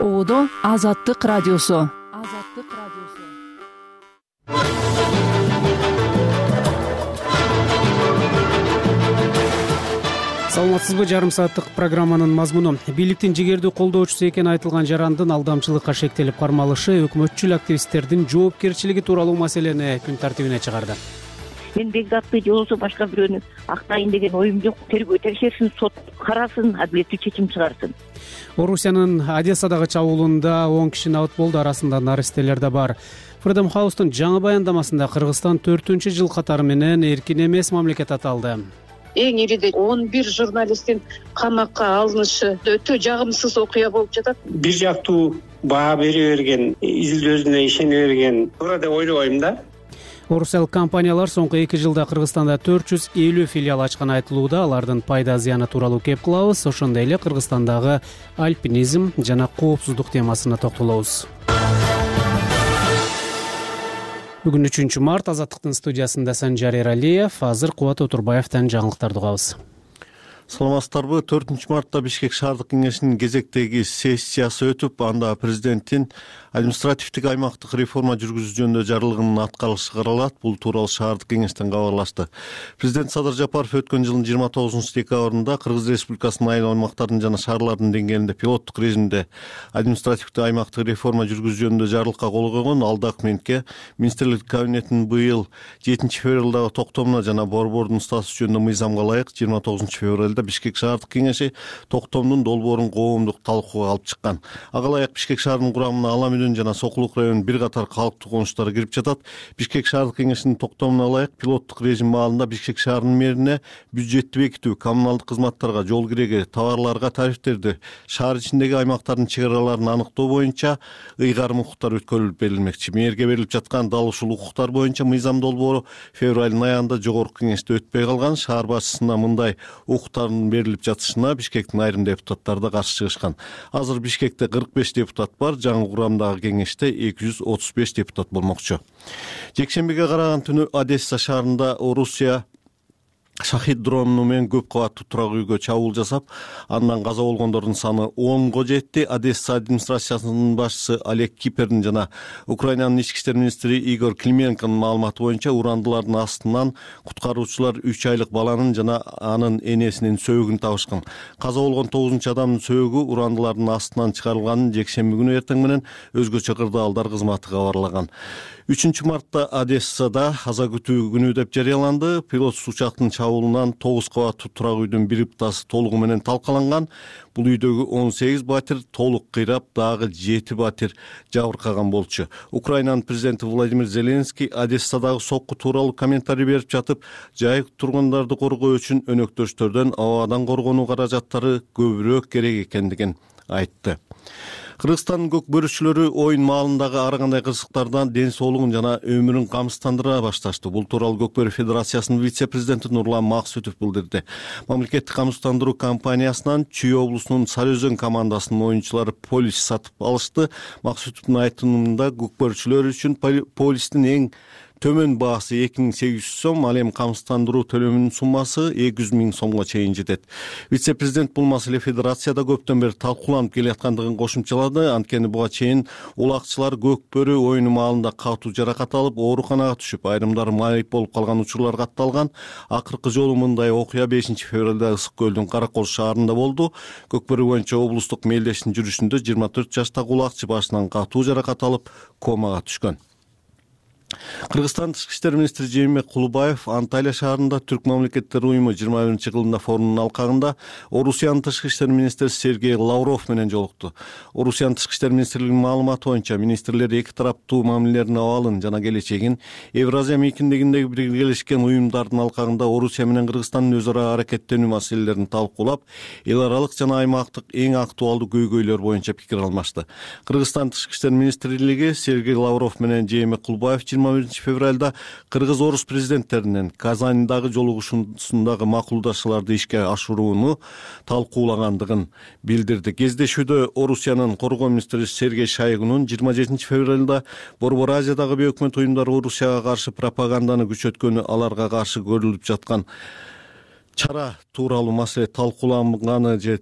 оодо азаттык радиосу. Азаттык радиосу саламатсызбы жарым сааттык программанын мазмуну. Бийликтин жигердүү колдоочусу экени айтылган жарандын алдамчылыкка шектелип кармалышы өкмөтчүл активисттердин жоопкерчилиги тууралуу маселени күн тартибине чыгарды мен бекзатты же болбосо башка бирөөнү актайын деген оюм жок. Тергөө текшерсин сот карасын адилеттүү чечим чыгарсын орусиянын одессадагы чабуулунда он киши набыт болду арасында наристелер да бар. Фридом хаустун жаңы баяндамасында кыргызстан төртүнчү жыл катары менен эркин эмес мамлекет аталды. Эң ириде он бир журналисттин камакка алынышы өтө жагымсыз окуя болуп жатат. Бир жактуу баа бере берген изилдөөсүнө ишене берген. Туура деп ойлобойм да орусиялык компаниялар соңку эки жылда кыргызстанда төрт жүз элүү филиал ачканы айтылууда. Алардын пайда зыяны тууралуу кеп кылабыз. Ошондой эле кыргызстандагы альпинизм жана коопсуздук темасына токтолобуз. Бүгүн үчүнчү март азаттыктын студиясында санжар эралиев азыр кубат отурбаевден жаңылыктарды угабыз саламатсыздарбы? Төртүнчү мартта бишкек шаардык кеңешинин кезектеги сессиясы өтүп анда президенттин административдик аймактык реформа жүргүзүү жөнүндө жарлыгынын аткарылышы каралат. Бул тууралуу шаардык кеңештен кабарлашты. Президент садыр жапаров өткөн жылдын жыйырма тогузунчу декабрында кыргыз республикасынын айыл аймактардын жана шаарлардын деңгээлинде пилоттук режимде административдик аймактык реформа жүргүзүү жөнүндө жарлыкка кол койгон ал документке министрликтер кабинетинин быйыл жетинчи февралдагы токтомуна жана борбордун статусу жөнүндө мыйзамга ылайык жыйырма тогузунчу бишкек шаардык кеңеши токтомдун долбоорун коомдук талкууга алып чыккан. Ага ылайык бишкек шаарынын курамына ала жана сокулук районунун бир катар калктуу конуштары кирип жатат. Бишкек шаардык кеңешинин токтомуна ылайык пилоттук режим маалында бишкек шаарынын мэрине бюджетти бекитүү коммуналдык кызматтарга жол киреги товарларга тарифтерди шаар ичиндеги аймактардын чек араларын аныктоо боюнча ыйгарым укуктар өткөрүлүп берилмекчи. Мэрге берилип жаткан дал ушул укуктар боюнча мыйзам долбоору февралдын аягында жогорку кеңеште өтпөй калган шаар башчысына мындай берилип жатышына бишкектин айрым депутаттары да каршы чыгышкан. Азыр бишкекте кырк беш депутат бар жаңы курамдагы кеңеште эки жүз отуз беш депутат болмокчу. Жекшембиге караган түнү одесса шаарында орусия шахид дрону менен көп кабаттуу турак үйгө чабуул жасап андан каза болгондордун саны онго жетти. Одесса администрациясынын башчысы олег кипердин жана украинанын ички иштер министри игорь клименконун маалыматы боюнча урандылардын астынан куткаруучулар үч айлык баланын жана анын энесинин сөөгүн табышкан. Каза болгон тогузунчу адамдын сөөгү урандылардын астынан чыгарылганын жекшемби күнү эртең менен өзгөчө кырдаалдар кызматы кабарлаган. Үчүнчү мартта одессада аза күтүү күнү деп жарыяланды. Пилотсуз учактын чабуулунан тогуз кабаттуу турак үйдүн бир ыптасы толугу менен талкаланган. Бул үйдөгү он сегиз батир толук кыйрап дагы жети батир жабыркаган болчу. Украинанын президенти владимир зеленский одессадагы сокку тууралуу комментарий берип жатып жай тургундарды коргоо үчүн өнөктөштөрдөн абадан коргонуу каражаттары көбүрөөк керек экендигин айтты кыргызстандын көк бөрүчүлөрү оюн маалындагы ар кандай кырсыктардан ден соолугун жана өмүрүн камсыздандыра башташты. Бул тууралуу көк бөрү федерациясынын вице президенти нурлан максүтов билдирди. Мамлекеттик камсыздандыруу компаниясынан чүй облусунун сары өзөн командасынын оюнчулары полис сатып алышты. Максүтовдун айтымында көк бөрүчүлөр үчүн полистин эң төмөн баасы эки миң сегиз жүз сом ал эми камсыздандыруу төлөмүнүн суммасы эки жүз миң сомго чейин жетет. Вице президент бул маселе федерацияда көптөн бери талкууланып келаткандыгын кошумчалады. Анткени буга чейин улакчылар көк бөрү оюну маалында катуу жаракат алып ооруканага түшүп айрымдары майып болуп калган учурлар катталган акыркы жолу мындай окуя бешинчи февралда ысык көлдүн кара кол шаарында болду. Көк бөрү боюнча облустук мелдештин жүрүшүндө жыйырма төрт жаштагы улакчы башынан катуу жаракат алып комага түшкөн кыргызстандын тышкы иштер министри жээнбек кулубаев анталия шаарында түрк мамлекеттер уюму жыйырма биринчи кылымда форумунун алкагында орусиянын тышкы иштер министри сергей лавров менен жолукту орусиянын тышкы иштер министрлигинин маалыматы боюнча министрлер эки тараптуу мамилелердин абалын жана келечегин евразия мейкиндигиндеги биргелешкен уюмдардын алкагында орусия менен кыргызстандын өз ара аракеттенүү маселелерин талкуулап эл аралык жана аймактык эң актуалдуу көйгөйлөр боюнча пикир алмашты. Кыргызстандын тышкы иштер министрлиги сергей лавров менен жээнбек кулубаев жыйырма биринчи февралда кыргыз орус президенттеринен казандагы жолугушуусундагы макулдашууларды ишке ашырууну талкуулагандыгын билдирди. Кездешүүдө орусиянын коргоо министри сергей шойгунун жыйырма жетинчи февралда борбор азиядагы бейөкмөт уюмдар орусияга каршы пропаганданы күчөткөнү аларга каршы көрүлүп жаткан чара тууралуу маселе талкууланганы же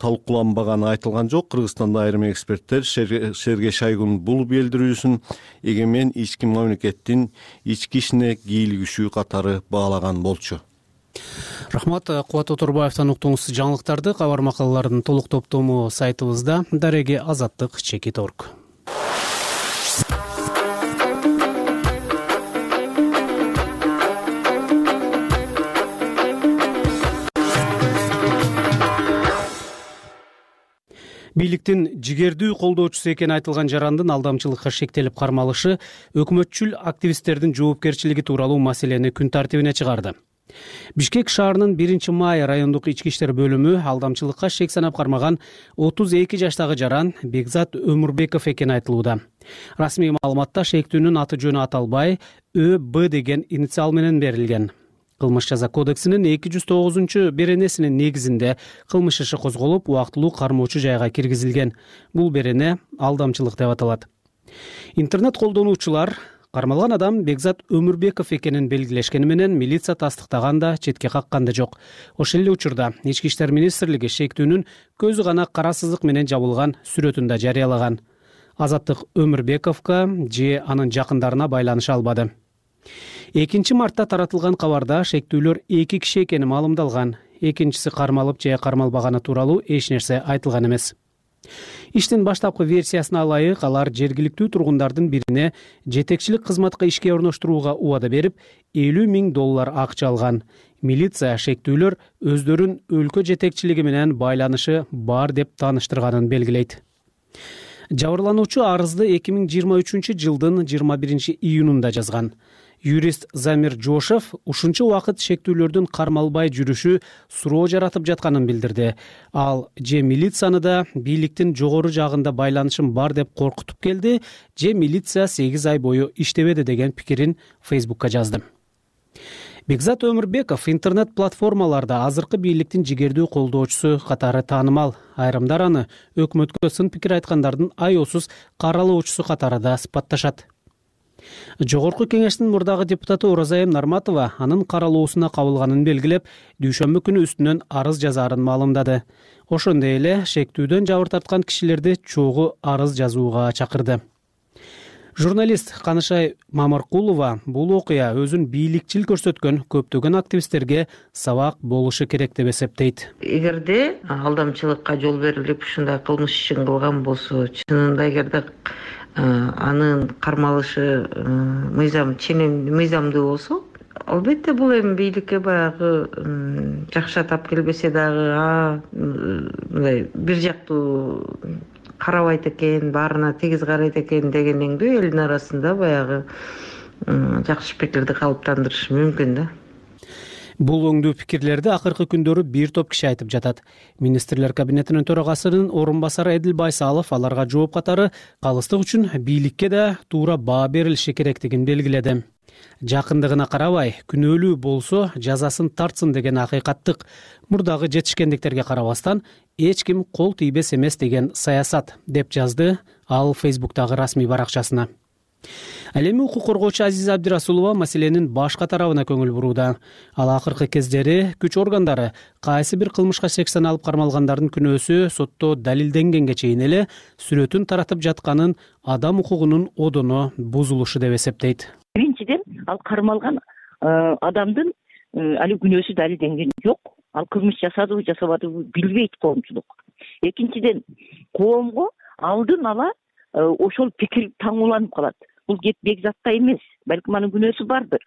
талкууланбаганы айтылган жок. Кыргызстанда айрым эксперттер сергей шойгунун бул билдирүүсүн эгемен ички мамлекеттин ички ишине кийлигишүү катары баалаган болчу. Рахмат кубат оторбаевден уктуңуз жаңылыктарды кабар макалалардын толук топтому сайтыбызда дареги азаттык чекит орг бийликтин жигердүү колдоочусу экени айтылган жарандын алдамчылыкка шектелип кармалышы өкмөтчүл активисттердин жоопкерчилиги тууралуу маселени күн тартибине чыгарды. Бишкек шаарынын биринчи май райондук ички иштер бөлүмү алдамчылыкка шек санап кармаган отуз эки жаштагы жаран бекзат өмүрбеков экени айтылууда. Расмий маалыматта шектүүнүн аты жөнү аталбай ө б деген инициал менен берилген кылмыш жаза кодексинин эки жүз тогузунчу беренесинин негизинде кылмыш иши козголуп убактылуу кармоочу жайга киргизилген. Бул берене алдамчылык деп аталат. Интернет колдонуучулар кармалган адам бекзат өмүрбеков экенин белгилешкени менен милиция тастыктаган да четке каккан да жок. Ошол эле учурда ички иштер министрлиги шектүүнүн көзү гана кара сызык менен жабылган сүрөтүн да жарыялаган. Азаттык өмүрбековго же анын жакындарына байланыша албады экинчи мартта таратылган кабарда шектүүлөр эки киши экени маалымдалган. Экинчиси кармалып же кармалбаганы тууралуу эч нерсе айтылган эмес. Иштин баштапкы версиясына ылайык алар жергиликтүү тургундардын бирине жетекчилик кызматка ишке орноштурууга убада берип элүү миң доллар акча алган. Милиция шектүүлөр өздөрүн өлкө жетекчилиги менен байланышы бар деп тааныштырганын белгилейт. Жабырлануучу арызды эки миң жыйырма үчүнчү жылдын жыйырма биринчи июнунда жазган юрист замир жошев ушунча убакыт шектүүлөрдүн кармалбай жүрүшү суроо жаратып жатканын билдирди. Ал же милицияны да бийликтин жогору жагында байланышым бар деп коркутуп келди же милиция сегиз ай бою иштебеди деген пикирин фейсбукка жазды. Бекзат өмүрбеков интернет платформаларда азыркы бийликтин жигердүү колдоочусу катары таанымал. Айрымдар аны өкмөткө сын пикир айткандардын аяосуз каралоочусу катары да сыпатташат жогорку кеңештин мурдагы депутаты оразайым нарматова анын каралоосуна кабылганын белгилеп дүйшөмбү күнү үстүнөн арыз жазаарын маалымдады. Ошондой эле шектүүдөн жабыр тарткан кишилерди чогуу арыз жазууга чакырды. Журналист канышай мамыркулова бул окуя өзүн бийликчил көрсөткөн көптөгөн активисттерге сабак болушу керек деп эсептейт. Эгерде алдамчылыкка жол берилип ушундай кылмыш ишин кылган болсо чынында эгерде анын кармалышы э, мыйзам мыйзамдуу болсо албетте бул эми бийликке баягы жакшы атап келбесе дагы мындай бир жактуу карабайт экен баарына тегиз карайт экен дегендендүү элдин арасында баягы жакшы пикирди калыптандырышы мүмкүн да бул оңдуу пикирлерди акыркы күндөрү бир топ киши айтып жатат. Министрлер кабинетинин төрагасынын орун басары эдил байсалов аларга жооп катары калыстык үчүн бийликке да туура баа берилиши керектигин белгиледи. Жакындыгына карабай күнөөлүү болсо жазасын тартсын деген акыйкаттык. Мурдагы жетишкендиктерге карабастан эч ким кол тийбес эмес деген саясат деп жазды ал фейсбуктагы расмий баракчасына ал эми укук коргоочу азиза абдирасулова маселенин башка тарабына көңүл бурууда. Ал акыркы кездери күч органдары кайсы бир кылмышка шек саналып кармалгандардын күнөөсү сотто далилденгенге чейин эле сүрөтүн таратып жатканын адам укугунун одоно бузулушу деп эсептейт. Биринчиден ал кармалган э, адамдын э, али күнөөсү далилденген жок. Ал кылмыш жасадыбы жасабадыбы билбейт коомчулук. Экинчиден коомго алдын ала ошол пикир таңууланып калат. Бул кеп бекзатта эмес балким анын күнөөсү бардыр.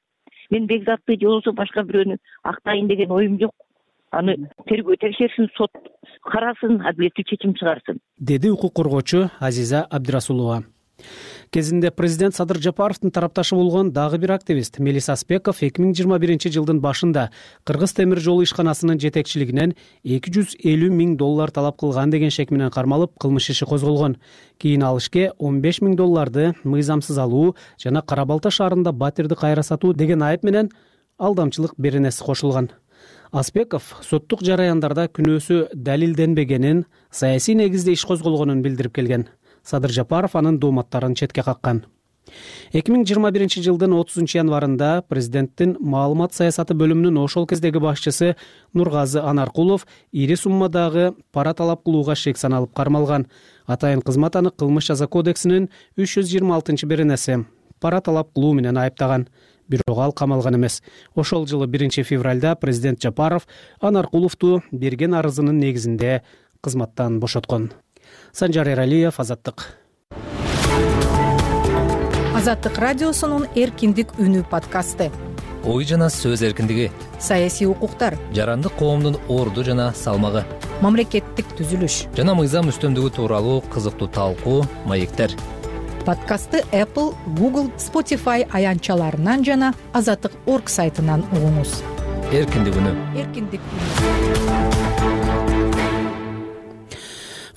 Мен бекзатты же болбосо башка бирөөнү актайын деген оюм жок. Аны тергөө текшерсин сот карасын адилеттүү чечим чыгарсын деди укук коргоочу азиза абдирасулова кезинде президент садыр жапаровдун тарапташы болгон дагы бир активист мелис аспеков эки миң жыйырма биринчи жылдын башында кыргыз темир жолу ишканасынын жетекчилигинен эки жүз элүү миң доллар талап кылган деген шек менен кармалып кылмыш иши козголгон. Кийин ал ишке он беш миң долларды мыйзамсыз алуу жана кара балта шаарында батирди кайра сатуу деген айып менен алдамчылык беренеси кошулган. Аспеков соттук жараяндарда күнөөсү далилденбегенин саясий негизде иш козголгонун билдирип келген садыр жапаров анын дооматтарын четке каккан. Эки миң жыйырма биринчи жылдын отузунчу январында президенттин маалымат саясаты бөлүмүнүн ошол кездеги башчысы нургазы анаркулов ири суммадагы пара талап кылууга шек саналып кармалган. Атайын кызмат аны кылмыш жаза кодексинин үч жүз жыйырма алтынчы беренеси пара талап кылуу менен айыптаган. Бирок ал камалган эмес. Ошол жылы биринчи февралда президент жапаров анаркуловду берген арызынын негизинде кызматтан бошоткон санжар эралиев азаттык. Азаттык радиосунун эркиндик үнү подкасты. Ой жана сөз эркиндиги. Саясий укуктар. Жарандык коомдун орду жана салмагы. Мамлекеттик түзүлүш. Жана мыйзам үстөмдүгү тууралуу кызыктуу талкуу маектер. Подкастты apple google spotify аянтчаларынан жана азаттык орг сайтынан угуңуз. Эркиндик үнү. Эркиндик үнү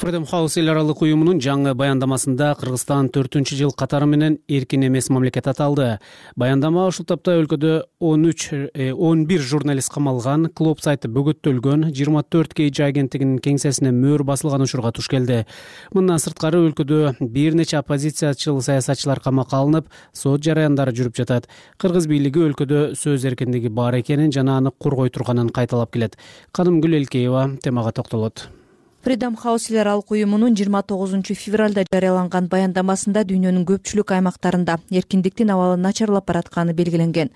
фредем хаус эл аралык уюмунун жаңы баяндамасында кыргызстан төртүнчү жыл катары менен эркин эмес мамлекет аталды. Баяндама ушул тапта өлкөдө он үч э, он бир журналист камалган клоп сайты бөгөттөлгөн жыйырма төрт kg агенттигинин кеңсесине мөөр басылган учурга туш келди. Мындан сырткары өлкөдө бир нече оппозициячыл саясатчылар камакка алынып сот жараяндары жүрүп жатат. Кыргыз бийлиги өлкөдө сөз эркиндиги бар экенин жана аны коргой турганын кайталап келет. Канымгүл элкеева темага токтолот фридом хаус эл аралык уюмунун жыйырма тогузунчу февралда жарыяланган баяндамасында дүйнөнүн көпчүлүк аймактарында эркиндиктин абалы начарлап баратканы белгиленген.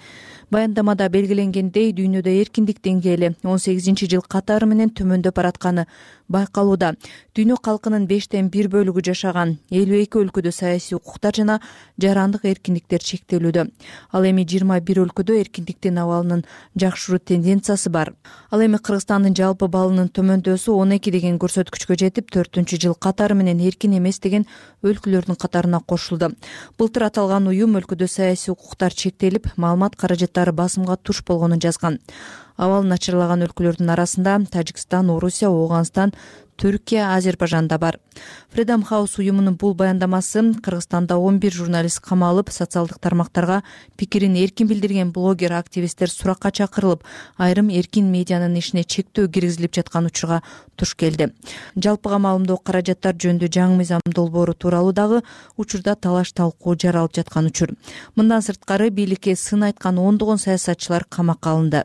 Баяндамада белгиленгендей дүйнөдө эркиндик деңгээли он сегизинчи жыл катары менен төмөндөп баратканы байкалууда. Дүйнө калкынын бештен бир бөлүгү жашаган элүү эки өлкөдө саясий укуктар жана жарандык эркиндиктер чектелүүдө. Ал эми жыйырма бир өлкөдө эркиндиктин абалынын жакшыруу тенденциясы бар. Ал эми кыргызстандын жалпы баллынын төмөндөсү он эки деген көрсөткүчкө жетип төртүнчү жыл катары менен эркин эмес деген өлкөлөрдүн катарына кошулду. Былтыр аталган уюм өлкөдө саясий укуктар чектелип маалымат каражат басымга туш болгонун жазган абалы начарлаган өлкөлөрдүн арасында тажикстан орусия ооганстан түркия азербайжан да бар. Фредом хаус уюмунун бул баяндамасы кыргызстанда он бир журналист камалып социалдык тармактарга пикирин эркин билдирген блогер активисттер суракка чакырылып айрым эркин медианын ишине чектөө киргизилип жаткан учурга туш келди. Жалпыга маалымдоо каражаттар жөнүндө жаңы мыйзам долбоору тууралуу дагы учурда талаш талкуу жаралып жаткан учур. Мындан сырткары бийликке сын айткан ондогон саясатчылар камакка алынды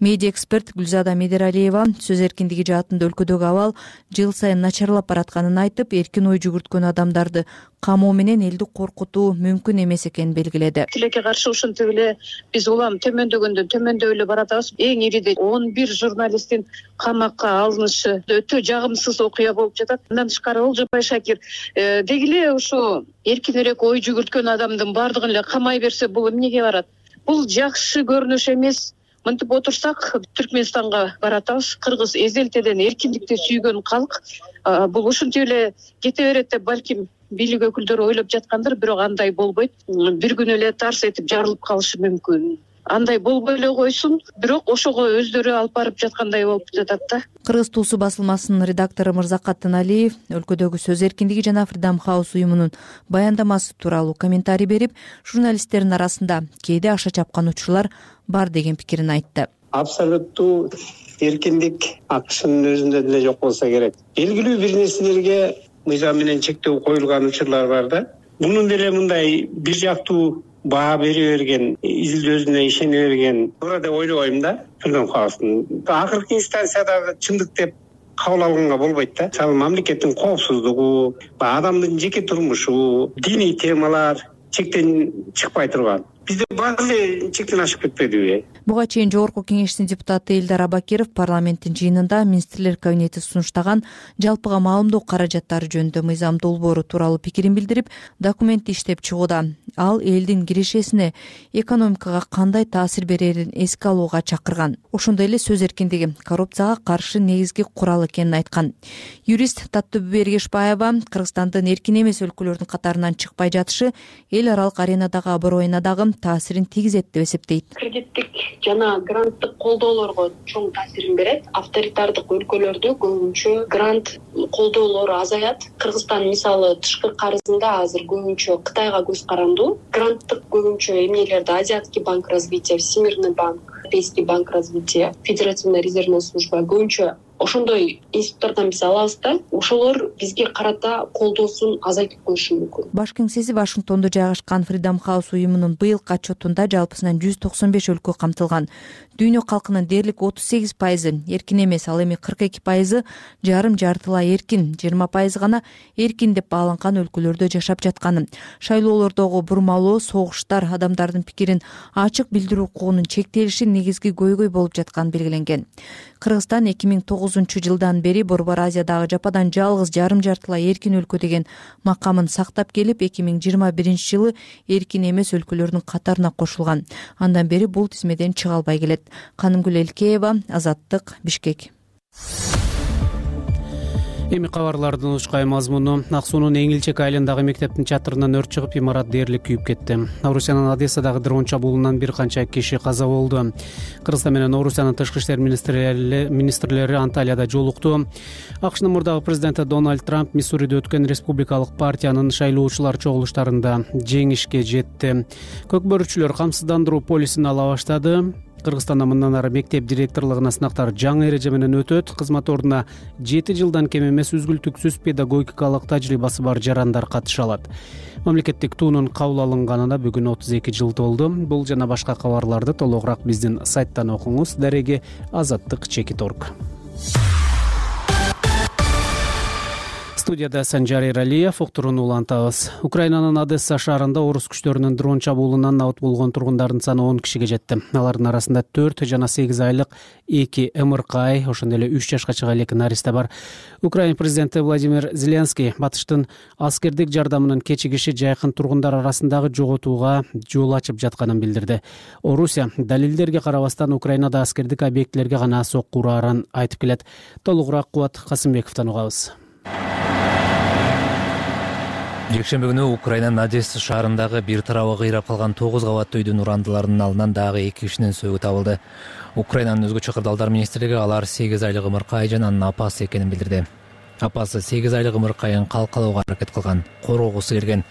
медиа эксперт гүлзада медералиева сөз эркиндиги жаатында өлкөдөгү абал жыл сайын начарлап баратканын айтып эркин ой жүгүрткөн адамдарды камоо менен элди коркутуу мүмкүн эмес экенин белгиледи. Тилекке каршы ушинтип эле биз улам төмөндөгөндөн төмөндөп эле баратабыз эң ириде он бир журналисттин камакка алынышы өтө жагымсыз окуя болуп жатат. Мындан тышкары олжобай шакир э, деги эле ушу эркинирээк ой жүгүрткөн адамдын баардыгын эле камай берсе бул эмнеге барат? Бул жакшы көрүнүш эмес мынтип отурсак түркмөнстанга баратабыз. Кыргыз эзелтеден эркиндикти сүйгөн калк бул ушинтип эле кете берет деп балким бийлик өкүлдөрү ойлоп жаткандыр бирок андай болбойт. Бир күнү эле тарс этип жарылып калышы мүмкүн андай болбой эле койсун. Бирок ошого өздөрү алып барып жаткандай болуп жатат да. Кыргыз туусу басылмасынын редактору мырзакат ыналиев өлкөдөгү сөз эркиндиги жана фридом хаус уюмунун баяндамасы тууралуу комментарий берип журналисттердин арасында кээде аша чапкан учурлар бар деген пикирин айтты. Абсолюттуу эркиндик акшнын өзүндө деле жок болсо керек. Белгилүү бир нерселерге мыйзам менен чектөө коюлган учурлар бар да. Мунун деле мындай бир жактуу баа бере берген изилдөөсүнө ишене берген. Туура деп ойлобойм да акыркы инстанцияда чындык деп кабыл алганга болбойт да. Мисалы мамлекеттин коопсуздугу баягы адамдын жеке турмушу диний темалар чектен чыкпай турган. Бизде баары эле чектен ашып кетпедиби буга чейин жогорку кеңештин депутаты элдар абакиров парламенттин жыйынында министрлер кабинети сунуштаган жалпыга маалымдоо каражаттары жөнүндө мыйзам долбоору тууралуу пикирин билдирип документти иштеп чыгууда ал элдин кирешесине экономикага кандай таасир берерин эске алууга чакырган. Ошондой эле сөз эркиндиги коррупцияга каршы негизги курал экенин айткан. Юрист таттыбүбү эргешбаева кыргызстандын эркин эмес өлкөлөрдүн катарынан чыкпай жатышы эл аралык аренадагы аброюна дагы таасирин тийгизет деп эсептейт. Кредиттик жана гранттык колдоолорго чоң таасирин берет. Авторитардык өлкөлөрдө көбүнчө грант колдоолор азаят. Кыргызстан мисалы тышкы карызында азыр көбүнчө кытайга көз гранттык көбүнчө эмнелерди азиатский банк развития всемирный банк европейский банк развития федеративная резервная служба көбүнчө ошондой институттардан биз алабыз да. Ошолор бизге карата колдоосун азайтып коюшу мүмкүн. Баш кеңсеси вашингтондо жайгашкан фридом хаус уюмунун быйылкы отчетунда жалпысынан жүз токсон беш өлкө камтылган. Дүйнө калкынын дээрлик отуз сегиз пайызы эркин эмес ал эми кырк эки пайызы жарым жартылай эркин жыйырма пайызы гана эркин деп бааланган өлкөлөрдө жашап жатканын шайлоолордогу бурмалоо согуштар адамдардын пикирин ачык билдирүү укугунун чектелиши негизги көйгөй болуп жатканы белгиленген. Кыргызстан эки миң тогузунчу жылдан бери борбор азиядагы жападан жалгыз жарым жартылай эркин өлкө деген макамын сактап келип эки миң жыйырма биринчи жылы эркин эмес өлкөлөрдүн катарына кошулган. Андан бери бул тизмеден чыга албай келет. Канымгүл элкеева азаттык бишкек эми кабарлардын учкай мазмуну. Ак суунун эң илчек айылындагы мектептин чатырынан өрт чыгып имарат дээрлик күйүп кетти. Орусиянын одессадагы дрон чабуулунан бир канча киши каза болду. Кыргызстан менен орусиянын тышкы иштер министрлери анталияда жолукту. Акшнын мурдагы президенти дональд трамп миссуриде өткөн республикалык партиянын шайлоочулар чогулуштарында жеңишке жетти. Көкбөрүчүлөр камсыздандыруу полисин ала баштады кыргызстанда мындан ары мектеп директорлугуна сынактар жаңы эреже менен өтөт. Кызмат ордуна жети жылдан кем эмес үзгүлтүксүз педагогикалык тажрыйбасы бар жарандар катыша алат. Мамлекеттик туунун кабыл алынганына бүгүн отуз эки жыл толду. Бул жана башка кабарларды толугураак биздин сайттан окуңуз. Дареги азаттык чекит орг студияда санжар эралиев уктурууну улантабыз. Украинанын одесса шаарында орус күчтөрүнүн дрон чабуулунан набыт болгон тургундардын саны он кишиге жетти. Алардын арасында төрт жана сегиз айлык эки ымыркай ошондой эле үч жашка чыга элек наристе бар. Украин президенти владимир зеленский батыштын аскердик жардамынын кечигиши жайкын тургундар арасындагы жоготууга жол ачып жатканын билдирди. Орусия далилдерге карабастан украинада аскердик объектилерге гана сокку ураарын айтып келет. Толугураак кубат касымбековдон угабыз жекшемби күнү украинанын одесса шаарындагы бир тарабы кыйрап калган тогуз кабаттуу үйдүн урандыларынын алынан дагы эки кишинин сөөгү табылды украинанын өзгөчө кырдаалдар министрлиги алар сегиз айлык ымыркай жана анын апасы экенин билдирди. Апасы сегиз айлык ымыркайын калкалоого аракет кылган коргогусу келген.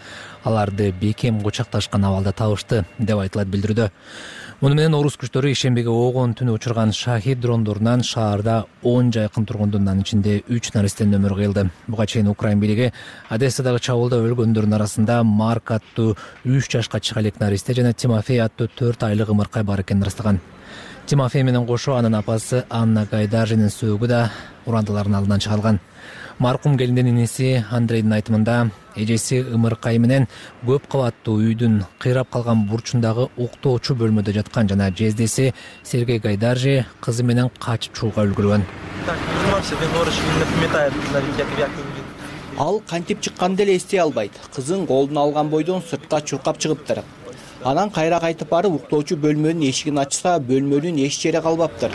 Аларды бекем кучакташкан абалда табышты деп айтылат билдирүүдө муну менен орус күчтөрү ишембиге огон түнү учурган шахид дрондорунан шаарда он жайкын тургундун анын ичинде үч наристенин өмүрү кыйылды буга чейин украин бийлиги одессадагы чабуулда өлгөндөрдүн арасында марк аттуу үч жашка чыга элек наристе жана тимофей аттуу төрт айлык ымыркай бар экенин ырастаган. Тимофей менен кошо анын апасы анна гайдажинин сөөгү да урандылардын алдынан чыгарылган маркум келиндин иниси андрейдин айтымында эжеси ымыркай менен көп кабаттуу үйдүн кыйрап калган бурчундагы уктоочу бөлмөдө жаткан жана жездеси сергей гайдаржи кызы менен качып чыгууга үлгүргөн ал кантип чыкканын деле эстей албайт. Кызын колуна алган бойдон сыртка чуркап чыгыптыр. Анан кайра кайтып барып уктоочу бөлмөнүн эшигин ачса бөлмөнүн эч жери калбаптыр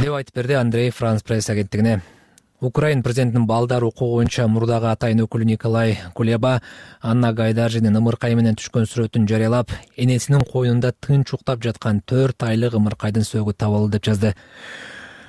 деп айтып берди андрей франц пресс агенттигине. Украин президентинин балдар укугу боюнча мурдагы атайын өкүлү николай кулеба анна гайдаржинин ымыркай менен түшкөн сүрөтүн жарыялап энесинин койнунда тынч уктап жаткан төрт айлык ымыркайдын сөөгү табылды деп жазды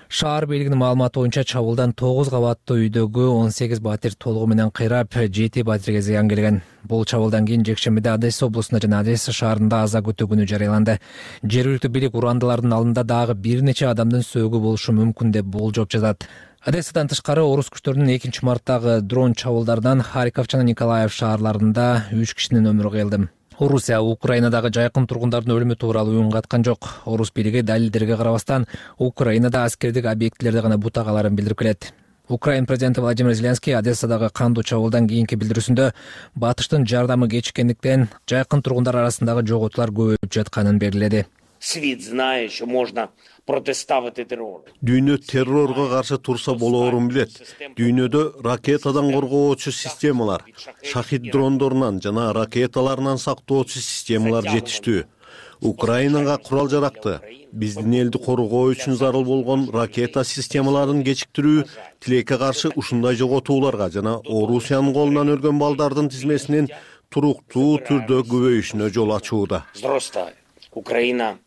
шаар бийлигинин маалыматы боюнча чабуулдан тогуз кабаттуу үйдөгү он сегиз батир толугу менен кыйрап жети батирге зыян келген. Бул чабуулдан кийин жекшембиде одесса облусунда жана одесса шаарында аза күтүү күнү жарыяланды. Жергиликтүү бийлик урандылардын алдында дагы бир нече адамдын сөөгү болушу мүмкүн деп болжоп жатат одессадан тышкары орус күчтөрүнүн экинчи марттагы дрон чабуулдарынан харьков жана николаев шаарларында үч кишинин өмүрү кыйылды орусия украинадагы жайкын тургундардын өлүмү тууралуу үн каткан жок. Орус бийлиги далилдерге карабастан украинада аскердик объектилерди гана бутагаларын билдирип келет. Украин президенти владимир зеленский одессадагы кандуу чабуулдан кийинки билдирүүсүндө батыштын жардамы кечиккендиктен жайкын тургундар арасындагы жоготуулар көбөйүп жатканын белгиледи свит знает что можно противоставить террор дүйнө террорго каршы турса болоорун билет. Дүйнөдө ракетадан коргоочу системалар шахид дрондорунан жана ракеталарынан сактоочу системалар жетиштүү. Украинага курал жаракты. Биздин элди коргоо үчүн зарыл болгон ракета системаларын кечиктирүү тилекке каршы ушундай жоготууларга жана орусиянын колунан өлгөн балдардын тизмесинин туруктуу түрдө көбөйүшүнө жол ачууда. Украина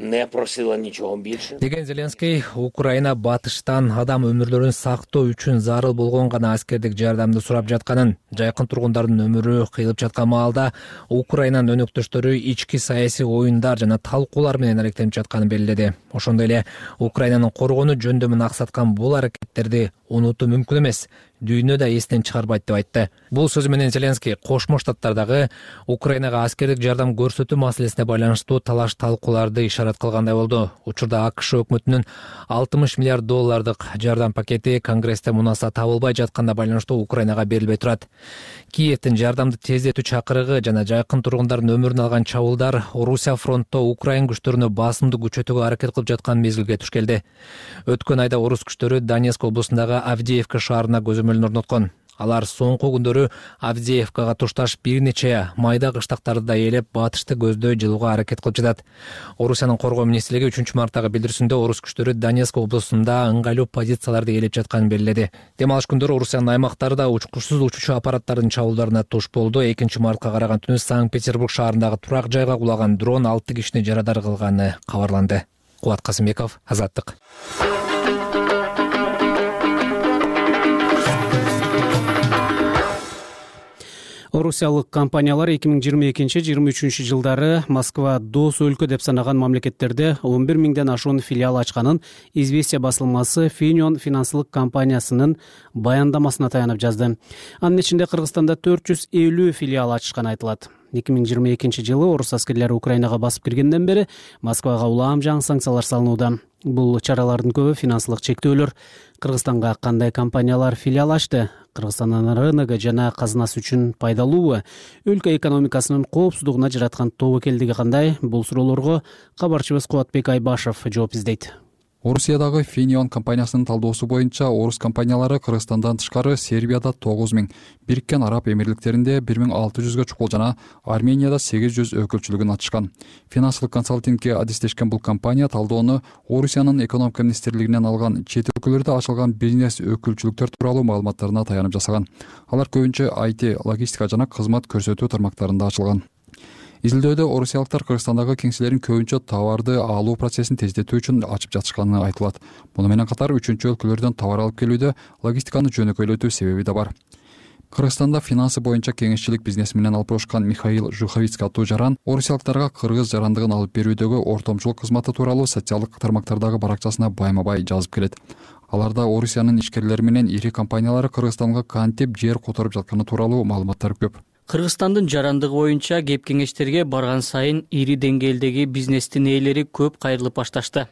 не просила ничего больше. Деген зеленский украина батыштан адам өмүрлөрүн сактоо үчүн зарыл болгон гана аскердик жардамды сурап жатканын жайкын тургундардын өмүрү кыйылып жаткан маалда украинанын өнөктөштөрү ички саясий оюндар жана талкуулар менен алектенип жатканын белгиледи. Ошондой эле украинанын коргонуу жөндөмүн аксаткан бул аракеттерди унутуу мүмкүн эмес дүйнө да эстен чыгарбайт деп айтты. Бул сөзү менен зеленский кошмо штаттардагы украинага аскердик жардам көрсөтүү маселесине байланыштуу талаш талкууларды ишарат кылгандай болду. Учурда акш өкмөтүнүн алтымыш миллиард доллардык жардам пакети конгрессте мунаса табылбай жатканына байланыштуу украинага берилбей турат. Киевдин жардамды тездетүү чакырыгы жана жайкын тургундардын өмүрүн алган чабуулдар орусия фронтто украин күчтөрүнө басымды күчөтүүгө аракет кылып жаткан мезгилге туш келди. Өткөн айда орус күчтөрү донецк облусундагы авдеевка шаарына орноткон. Алар соңку күндөрү авдеевкага тушташ бир нече майда кыштактарды да ээлеп батышты көздөй жылууга аракет кылып жатат. Орусиянын коргоо министрлиги үчүнчү марттагы билдирүүсүндө орус күчтөрү донецк облусунда ыңгайлуу позицияларды ээлеп жатканын белгиледи. Дем алыш күндөрү орусиянын аймактары да учкучсуз учуучу аппараттардын чабуулдарына туш болду. Экинчи мартка караган түнү санкт петербург шаарындагы турак жайга кулаган дрон алты кишини жарадар кылганы кабарланды. Кубат касымбеков азаттык орусиялык компаниялар эки миң жыйырма экинчи жыйырма үчүнчү жылдары москва дос өлкө деп санаган мамлекеттерде он бир миңден ашуун филиал ачканын известия басылмасы финион финансылык компаниясынын баяндамасына таянып жазды. Анын ичинде кыргызстанда төрт жүз элүү филиал ачышканы айтылат. эки миң жыйырма экинчи жылы орус аскерлери украинага басып киргенден бери москвага улам жаңы санкциялар салынууда. Бул чаралардын көбү финансылык чектөөлөр. Кыргызстанга кандай компаниялар филиал ачты кыргызстандын рыногу жана казынасы үчүн пайдалуубу өлкө экономикасынын коопсуздугуна жараткан тобокелдиги кандай? Бул суроолорго кабарчыбыз кубатбек айбашев жооп издейт орусиядагы финион компаниясынын талдоосу боюнча орус компаниялары кыргызстандан тышкары сербияда тогуз миң бириккен араб эмирликтеринде бир миң алты жүзгө чукул жана арменияда сегиз жүз өкүлчүлүгүн ачышкан. Финансылык консалтингке адистешкен бул компания талдоону орусиянын экономика министрлигинен алган чет өлкөлөрдө ачылган бизнес өкүлчүлүктөр тууралуу маалыматтарына таянып жасаган. Алар көбүнчө айти логистика жана кызмат көрсөтүү тармактарында ачылган изилдөөдө орусиялыктар кыргызстандагы кеңселерин көбүнчө товарды алуу процессин тездетүү үчүн ачып жатышканы айтылат. Муну менен катар үчүнчү өлкөлөрдөн товар алып келүүдө логистиканы жөнөкөйлөтүү себеби да бар. Кыргызстанда финансы боюнча кеңешчилик бизнеси менен алпошкан михаил жуховицкий аттуу жаран орусиялыктарга кыргыз жарандыгын алып берүүдөгү ортомчулук кызматы тууралуу социалдык тармактардагы баракчасына байма бай жазып келет. Аларда орусиянын ишкерлери менен ири компаниялары кыргызстанга кантип жер которуп жатканы тууралуу маалыматтар көп кыргызстандын жарандыгы боюнча кеп кеңештерге барган сайын ири деңгээлдеги бизнестин ээлери көп кайрылып башташты.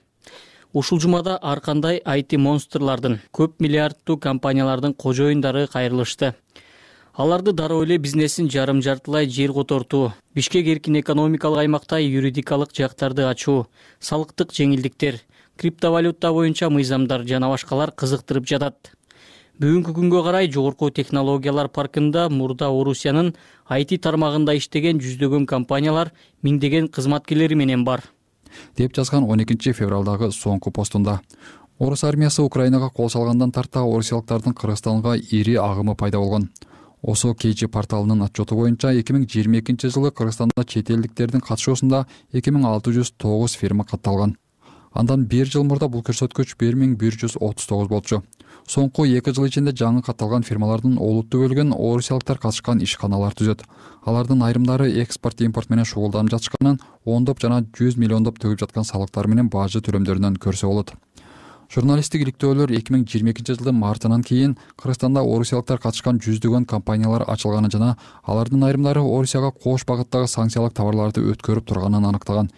Ушул жумада ар кандай айти монстрлардын көп миллиарддуу компаниялардын кожоюндары кайрылышты. Аларды дароо эле бизнесин жарым жартылай жер котортуу бишкек эркин экономикалык аймакта юридикалык жактарды ачуу салыктык жеңилдиктер криптовалюта боюнча мыйзамдар жана башкалар кызыктырып жатат бүгүнкү күнгө карай жогорку технологиялар паркында мурда орусиянын айти тармагында иштеген жүздөгөн компаниялар миңдеген кызматкерлери менен бар. Деп жазган он экинчи февралдагы соңку постунда. Орус армиясы украинага кол салгандан тарта орусиялыктардын кыргызстанга ири агымы пайда болгон. Осо kg порталынын отчету боюнча эки миң жыйырма экинчи жылы кыргызстанда чет элдиктердин катышуусунда эки миң алты жүз тогуз фирма катталган. Андан бир жыл мурда бул көрсөткүч бир миң бир жүз отуз тогуз болчу соңку эки жыл ичинде жаңы катталган фирмалардын олуттуу бөлүгүн орусиялыктар катышкан ишканалар түзөт. Алардын айрымдары экспорт импорт менен шугулданып жатышканын ондоп жана жүз миллиондоп төгүп жаткан салыктар менен бажы төлөмдөрүнөн көрсө болот. Журналисттик иликтөөлөр эки миң жыйырма экинчи жылдын мартынан кийин кыргызстанда орусиялыктар катышкан жүздөгөн компаниялар ачылганын жана алардын айрымдары орусияга кош багыттагы санкциялык товарларды өткөрүп турганын аныктаган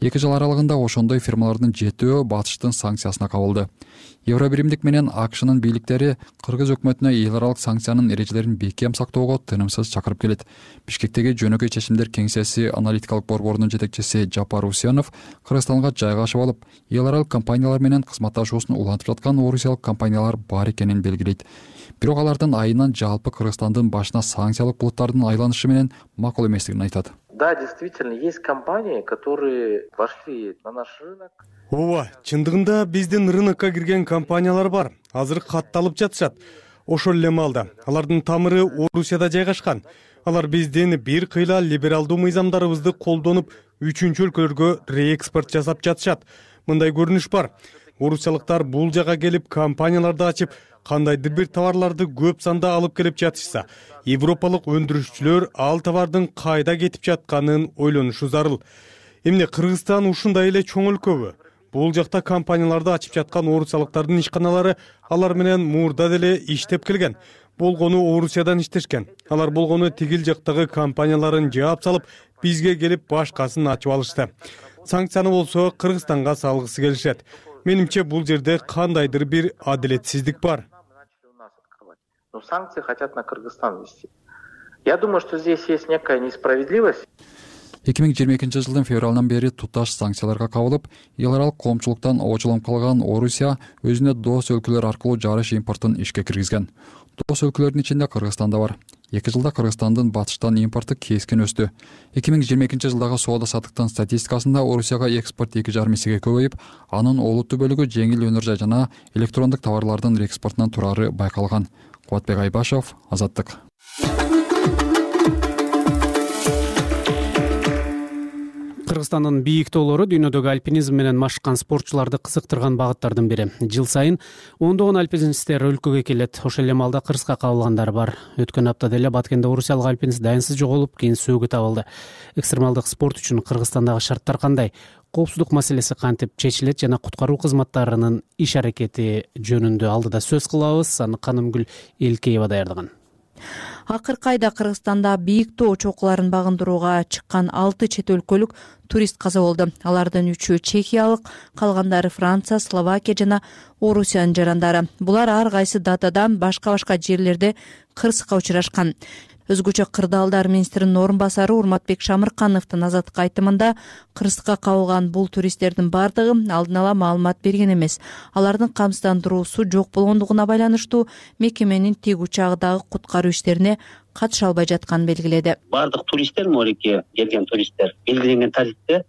эки жыл аралыгында ошондой фирмалардын жетөө батыштын санкциясына кабылды. Евро биримдик менен акшнын бийликтери кыргыз өкмөтүнө эл аралык санкциянын эрежелерин бекем сактоого тынымсыз чакырып келет. Бишкектеги жөнөкөй чечимдер кеңсеси аналитикалык борборунун жетекчиси жапар усенов кыргызстанга жайгашып алып эл аралык компаниялар менен кызматташуусун улантып жаткан орусиялык компаниялар бар экенин белгилейт. Бирок алардын айынан жалпы кыргызстандын башына санкциялык булуттардын айланышы менен макул эместигин айтат да действительно есть компании которые вошли на наш рынок. Ооба чындыгында биздин рынокко кирген компаниялар бар. Азыр катталып жатышат. Ошол эле маалда. Алардын тамыры орусияда жайгашкан. Алар биздин бир кыйла либералдуу мыйзамдарыбызды колдонуп үчүнчү өлкөлөргө реэкспорт жасап жатышат. Мындай көрүнүш бар. Орусиялыктар бул жака келип компанияларды ачып кандайдыр бир товарларды көп санда алып келип жатышса европалык өндүрүшчүлөр ал товардын кайда кетип жатканын ойлонушу зарыл. Эмне кыргызстан ушундай эле чоң өлкөбү бул жакта компанияларды ачып жаткан орусиялыктардын ишканалары алар менен мурда деле иштеп келген. Болгону орусиядан иштешкен. Алар болгону тигил жактагы компанияларын жаап салып бизге келип башкасын ачып алышты. Санкцияны болсо кыргызстанга салгысы келишет. Менимче бул жерде кандайдыр бир адилетсиздик бар но санкции хотят на кыргызстан ввести. Я думаю что здесь есть некая несправедливость. Эки миң жыйырма экинчи жылдын февралынан бери туташ санкцияларга кабылып эл аралык коомчулуктан обочуланып калган орусия өзүнө дос өлкөлөр аркылуу жарыш импортун ишке киргизген. Дос өлкөлөрдүн ичинде кыргызстан да бар. Эки жылда кыргызстандын батыштан импорту кескин өстү. Эки миң жыйырма экинчи жылдагы соода саттыктын статистикасында орусияга экспорт эки жарым эсеге көбөйүп анын олуттуу бөлүгү жеңил өнөр жай жана электрондук товарлардын экспортунан турары байкалган кубатбек айбашов азаттык. Кыргызстандын бийик тоолору дүйнөдөгү альпинизм менен машыккан спортчуларды кызыктырган багыттардын бири. Жыл сайын ондогон альпинисттер өлкөгө келет. Ошол эле маалда кырсыкка кабылгандар бар. Өткөн аптада эле баткенде орусиялык альпинист даянсыз жоголуп кийин сөөгү табылды. Экстремалдык спорт үчүн кыргызстандагы шарттар кандай коопсуздук маселеси кантип чечилет жана куткаруу кызматтарынын иш аракети жөнүндө алдыда сөз кылабыз. Аны канымгүл элкеева даярдаган. Акыркы айда кыргызстанда бийик тоо чокуларын багындырууга чыккан алты чет өлкөлүк турист каза болду. Алардын үчөө чехиялык калгандары франция словакия жана орусиянын жарандары. Булар ар кайсы датадан башка башка жерлерде кырсыкка учурашкан өзгөчө кырдаалдар министринин орун басары урматбек шамыркановдун азаттыкка айтымында кырсыкка кабылган бул туристтердин баардыгы алдын ала маалымат берген эмес. Алардын камсыздандыруусу жок болгондугуна байланыштуу мекеменин тик учагы дагы куткаруу иштерине катыша албай жатканын белгиледи. Баардык туристтер морике келген туристтер белгиленген тарифте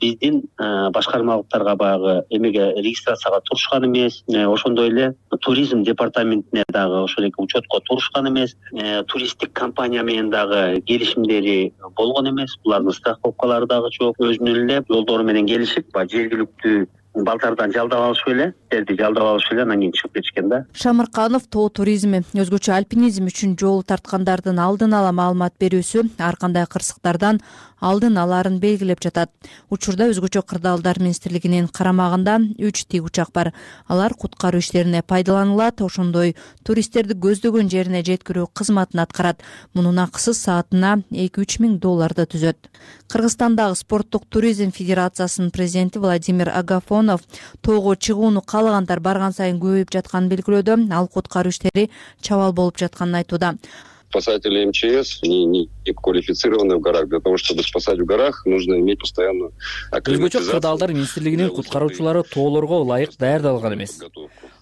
биздин башкармалыктарга баягы эмеге регистрацияга турушкан эмес. Э, ошондой эле туризм департаментине дагы ошол эле учетко турушкан эмес. Э, туристтик компания менен дагы келишимдери болгон эмес. Булардын страховкалары дагы жок. Өзүнүн эле жолдору менен келишип баягы жергиликтүү балдардан жалдап алышып эле жерди жалдап алышып эле анан кийин чыгып кетишкен да. Шамырканов тоо туризми өзгөчө альпинизм үчүн жолу тарткандардын алдын ала маалымат берүүсү ар кандай кырсыктардан алдын алаарын белгилеп жатат. Учурда өзгөчө кырдаалдар министрлигинин карамагында үч тик учак бар. Алар куткаруу иштерине пайдаланылат ошондой туристтерди көздөгөн жерине жеткирүү кызматын аткарат. Мунун акысы саатына эки үч миң долларды түзөт. Кыргызстандагы спорттук туризм федерациясынын президенти владимир агафонов тоого чыгууну каалагандар барган сайын көбөйүп жатканын белгилөөдө ал куткаруу иштери чабал болуп жатканын айтууда спасатели мчс они не квалифицированы в горах. Для того чтобы спасать в горах нужно иметь постоянную өзгөчө кырдаалдар министрлигинин куткаруучулары тоолорго ылайык даярдалган эмес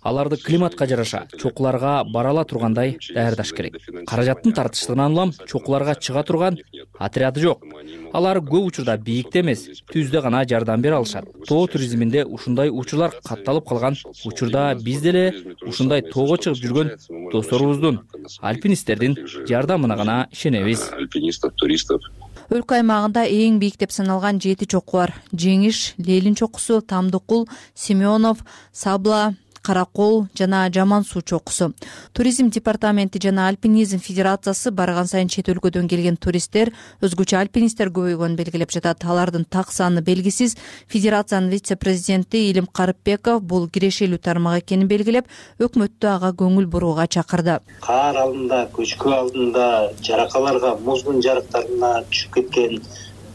аларды климатка жараша чокуларга бара ала тургандай даярдаш керек. Каражаттын тартыштыгынан улам чокуларга чыга турган отряды жок. Алар көп учурда бийикте эмес түздө гана жардам бере алышат. Тоо туризминде ушундай учурлар катталып калган учурда биз деле ушундай тоого чыгып жүргөн досторубуздун альпинисттердин жардамына гана ишенебиз. Альпинистов туристов. Өлкө аймагында эң бийик деп саналган жети чоку бар. Жеңиш лелин чокусу тамдыкул семенов сабла кара кол жана жаман суу чокусу туризм департаменти жана альпинизм федерациясы барган сайын чет өлкөдөн келген туристтер өзгөчө альпинисттер көбөйгөнүн белгилеп жатат. Алардын так саны белгисиз. Федерациянын вице президенти илим карыпбеков бул кирешелүү тармак экенин белгилеп өкмөттү ага көңүл бурууга чакырды. Каар алдында көчкү алдында жаракаларга муздун жарыктарына түшүп кеткен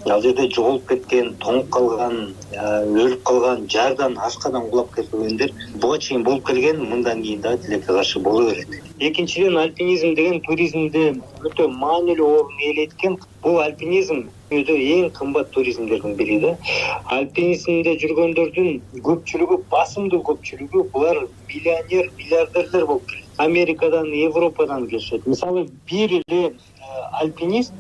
ал жерде жоголуп кеткен тоңуп калган өлүп калган жаардан ашкадан кулап кеткендер буга чейин болуп келген мындан кийин дагы тилекке каршы боло берет экинчиден альпинизм деген туризмде өтө маанилүү орун ээлейт экен бул альпинизм дүйнөдө эң кымбат туризмдердин бири да. Альпинизмде жүргөндөрдүн көпчүлүгү басымдуу көпчүлүгү булар миллионер миллиардерлер болуп келет. Америкадан европадан келишет. Мисалы бир эле альпинист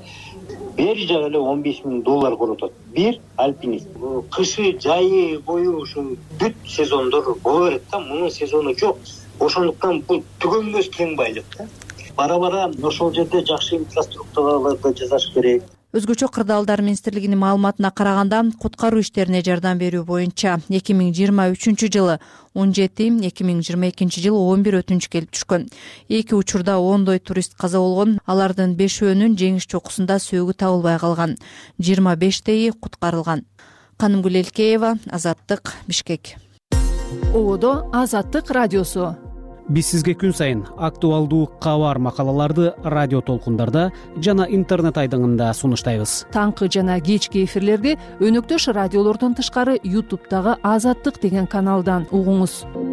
бери жагы эле он беш миң доллар коротот. Бир альпинист. Кышы жайы бою ушул бүт сезондор боло берет да мунун сезону жок. Ошондуктан бул түгөнбөс кең байлык да. Бара бара ошол жерде жакшы инфраструктураларды жасаш керек өзгөчө кырдаалдар министрлигинин маалыматына караганда куткаруу иштерине жардам берүү боюнча эки миң жыйырма үчүнчү жылы он жети эки миң жыйырма экинчи жылы он бир өтүнүч келип түшкөн. Эки учурда ондой турист каза болгон алардын бешөөнүн жеңиш чокусунда сөөгү табылбай калган. Жыйырма бештейи куткарылган. Канымгүл элкеева азаттык бишкек. Ободо азаттык радиосу биз сизге күн сайын актуалдуу кабар макалаларды радио толкундарда жана интернет айдыңында сунуштайбыз. Таңкы жана кечки эфирлерди өнөктөш радиолордон тышкары ютубтагы азаттык деген каналдан угуңуз